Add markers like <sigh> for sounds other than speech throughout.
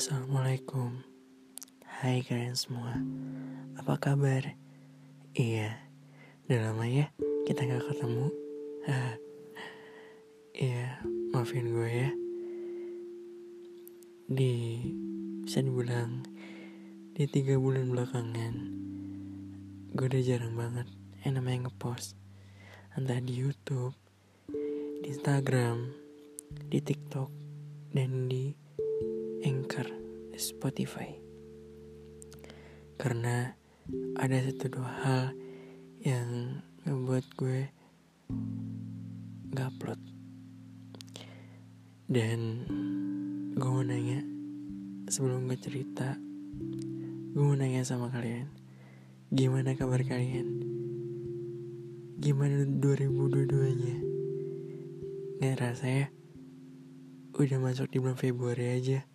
Assalamualaikum. Hai kalian semua. Apa kabar? Iya. Udah lama ya kita gak ketemu. <laughs> Iya maafin gue ya. Di Bisa dibilang Di tiga bulan belakangan Gue udah jarang banget Yang namanya ngepost. Entah di Youtube Di Instagram Di TikTok Dan di Anchor Spotify. Karena ada satu dua hal yang ngebuat gue gak upload. Dan gue mau nanya sebelum gue cerita gue mau nanya sama kalian gimana kabar kalian? Gimana 2022 nya nggak rasa ya? Udah masuk di bulan Februari aja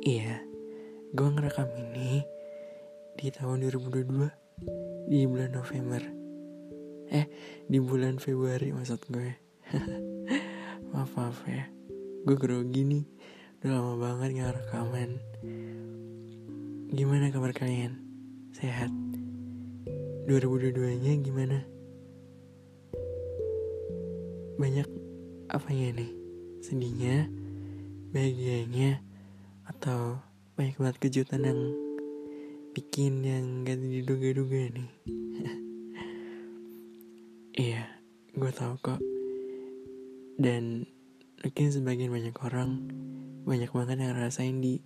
Iya, gue ngerekam ini di tahun 2022 di bulan November. Eh, di bulan Februari maksud gue. <laughs> maaf maaf ya, gue grogi nih. Udah lama banget gak rekaman. Gimana kabar kalian? Sehat? 2022-nya gimana? Banyak apanya nih? Sedihnya? Bahagianya? Atau banyak banget kejutan yang bikin yang gak diduga-duga nih. <laughs> Iya gue tahu kok. Dan mungkin sebagian banyak orang banyak banget yang rasain di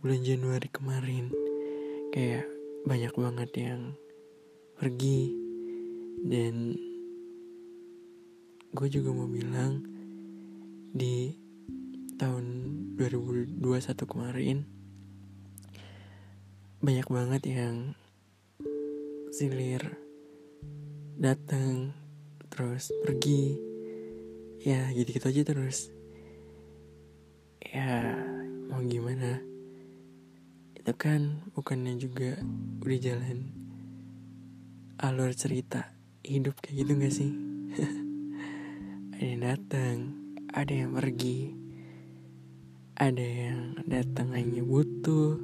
bulan Januari kemarin. Kayak banyak banget yang pergi. Dan gue juga mau bilang di tahun 2021 kemarin banyak banget yang silir datang terus pergi. Ya gitu-gitu aja terus. Ya mau gimana? Itu kan bukannya juga udah jalan alur cerita hidup kayak gitu gak sih? <laughs> Ada yang datang ada yang pergi ada yang datang hanya butuh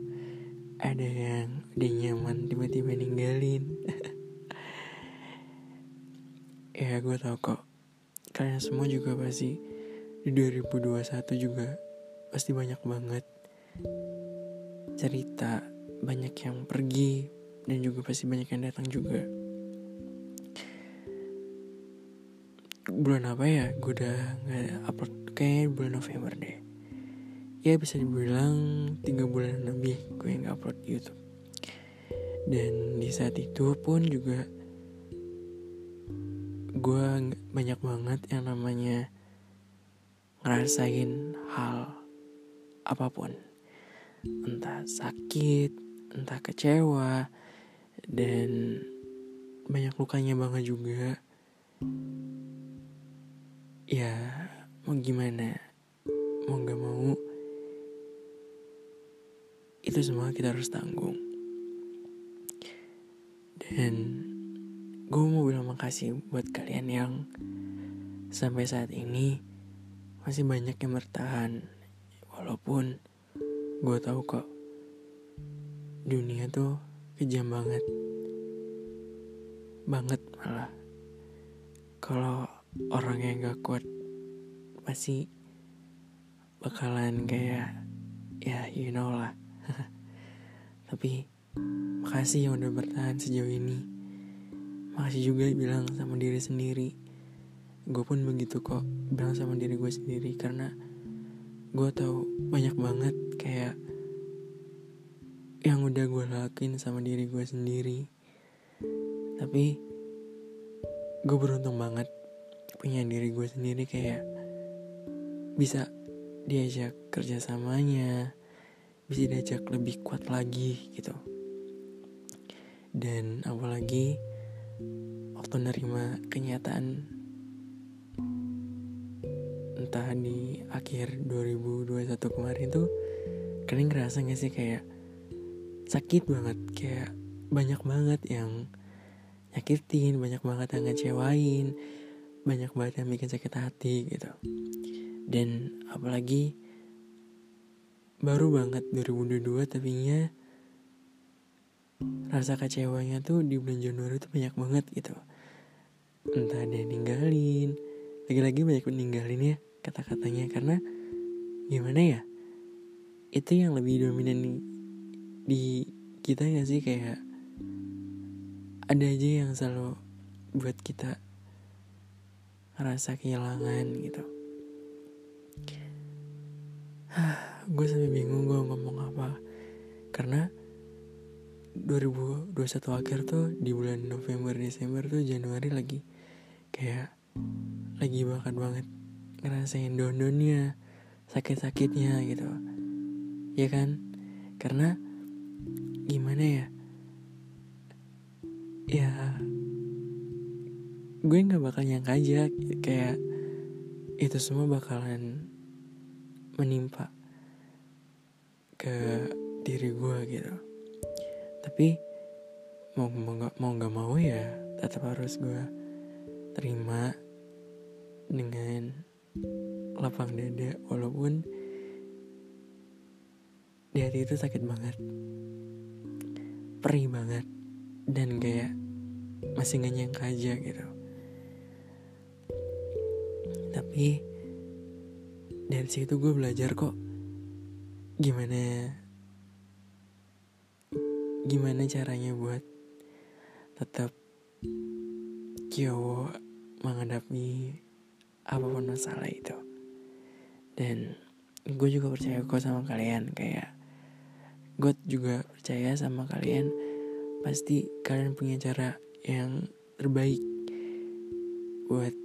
ada yang udah nyaman tiba-tiba ninggalin. <laughs> Ya gue tau kok. Kalian semua juga pasti di 2021 juga pasti banyak banget cerita banyak yang pergi dan juga pasti banyak yang datang juga. Bulan apa ya? Gue udah nggak upload kayak bulan November deh ya bisa dibilang tiga bulan lebih gue nggak upload YouTube. Dan di saat itu pun juga gue banyak banget yang namanya ngerasain hal apa pun. Entah sakit entah kecewa dan banyak lukanya banget juga. Ya mau gimana? Mau gak mau itu semua kita harus tanggung. Dan gue mau bilang makasih buat kalian yang sampai saat ini masih banyak yang bertahan. Walaupun gue tahu kok dunia tuh kejam banget. Banget malah. Kalau orang yang gak kuat pasti bakalan kayak ya you know lah <laughs> tapi makasih yang udah bertahan sejauh ini. Makasih juga bilang sama diri sendiri. Gue pun begitu kok bilang sama diri gue sendiri karena gue tahu banyak banget kayak yang udah gue lakuin sama diri gue sendiri. Tapi gue beruntung banget punya diri gue sendiri kayak bisa diajak kerjasamanya bisa diajak lebih kuat lagi gitu. Dan apalagi waktu nerima kenyataan entah di akhir 2021 kemarin tuh kalian ngerasa gak sih kayak sakit banget? Kayak banyak banget yang nyakitin banyak banget yang ngecewain banyak banget yang bikin sakit hati gitu. Dan apalagi baru banget 2022 tapi nya rasa kecewanya tuh di bulan Januari tuh banyak banget gitu. Entah ada yang ninggalin lagi-lagi banyak ninggalin ya kata-katanya karena gimana ya itu yang lebih dominan nih di kita gak sih? Kayak ada aja yang selalu buat kita ngerasa kehilangan gitu <sighs> gue sampai bingung gue ngomong apa. Karena 2021 akhir tuh di bulan November Desember tuh Januari lagi kayak lagi bakat banget ngerasain down-downnya sakit-sakitnya gitu. Ya kan? Karena gimana ya? Ya gue nggak bakal nyangka aja kayak itu semua bakalan menimpa ke diri gue gitu. Tapi mau mau nggak mau nggak mau ya tetap harus gue terima dengan lapang dada walaupun di hati itu sakit banget perih banget dan kayak masih gak nyangka aja gitu. Tapi dari situ gue belajar kok gimana gimana caranya buat tetap cowok menghadapi apa pun masalah itu. Dan gue juga percaya kok sama kalian kayak gue juga percaya sama kalian. Pasti kalian punya cara yang terbaik buat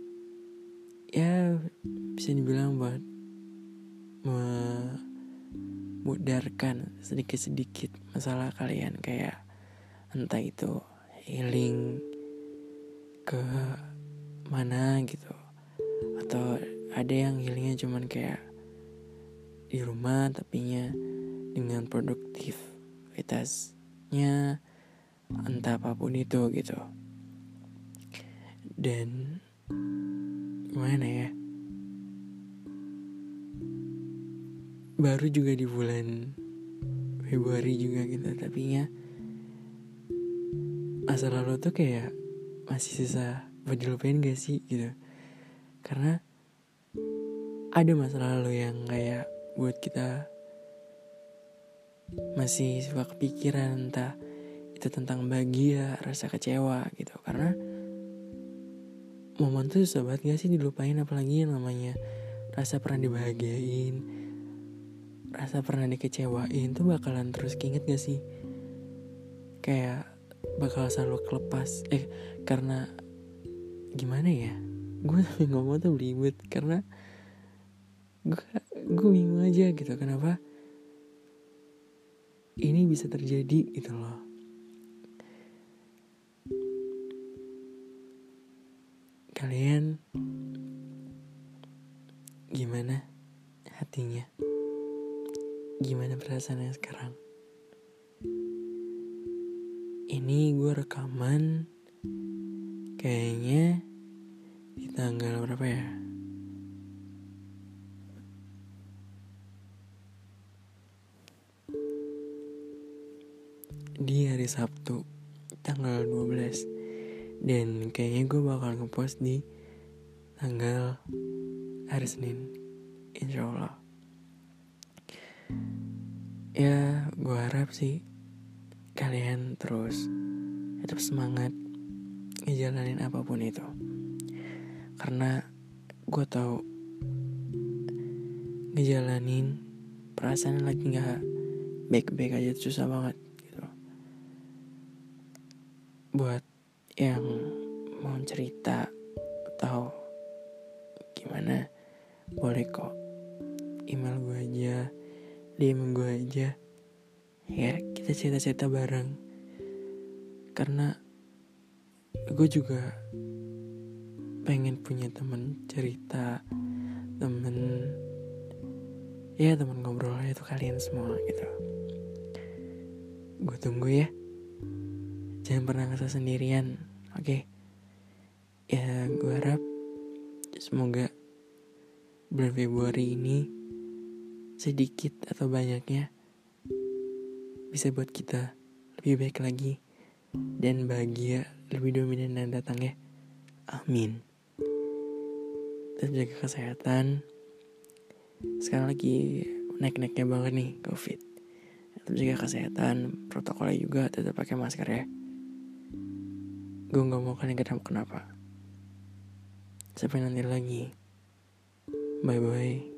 ya bisa dibilang buat memudarkan sedikit-sedikit masalah kalian kayak entah itu healing ke mana gitu atau ada yang healingnya cuman kayak di rumah tapinya dengan produktivitasnya entah apa pun itu gitu. Dan gimana ya baru juga di bulan Februari juga gitu tapi ya masa lalu tuh kayak masih susah buat dilupain gak sih gitu. Karena ada masa lalu yang kayak buat kita masih suka kepikiran entah itu tentang bahagia rasa kecewa gitu. Karena momen tuh banget gak sih dilupain apalagi yang namanya rasa pernah dibahagiain rasa pernah dikecewain tuh bakalan terus keinget gak sih? Kayak bakal selalu kelepas eh karena gimana ya? Gue tapi <laughs> ngomong tuh ribet karena gue gue bingung aja gitu kenapa ini bisa terjadi gitu loh Perasaannya sekarang? Ini gue rekaman kayaknya di tanggal berapa ya? Di hari Sabtu tanggal 12 dan kayaknya gue bakal ngepost di tanggal hari Senin insya Allah ya gue harap sih kalian terus tetap semangat ngejalanin apa pun itu. Karena gue tahu ngejalanin perasaan lagi nggak baik-baik aja susah banget gitu. Buat yang mau cerita atau gimana boleh kok email gue aja DM gue aja. Ya kita cerita-cerita bareng. Karena gue juga pengen punya temen cerita temen. Ya temen ngobrol itu kalian semua gitu. Gue tunggu ya. Jangan pernah ngerasa sendirian oke? Okay? ya gue harap semoga bulan Februari ini sedikit atau banyaknya bisa buat kita lebih baik lagi dan bahagia lebih dominan dan datang ya. Amin. Tetap jaga kesehatan. Sekarang lagi naik-naiknya banget nih COVID. Tetap jaga kesehatan, protokolnya juga tetap pakai masker ya. Gue gak mau kalian kenapa-kenapa. Sampai nanti lagi. Bye-bye.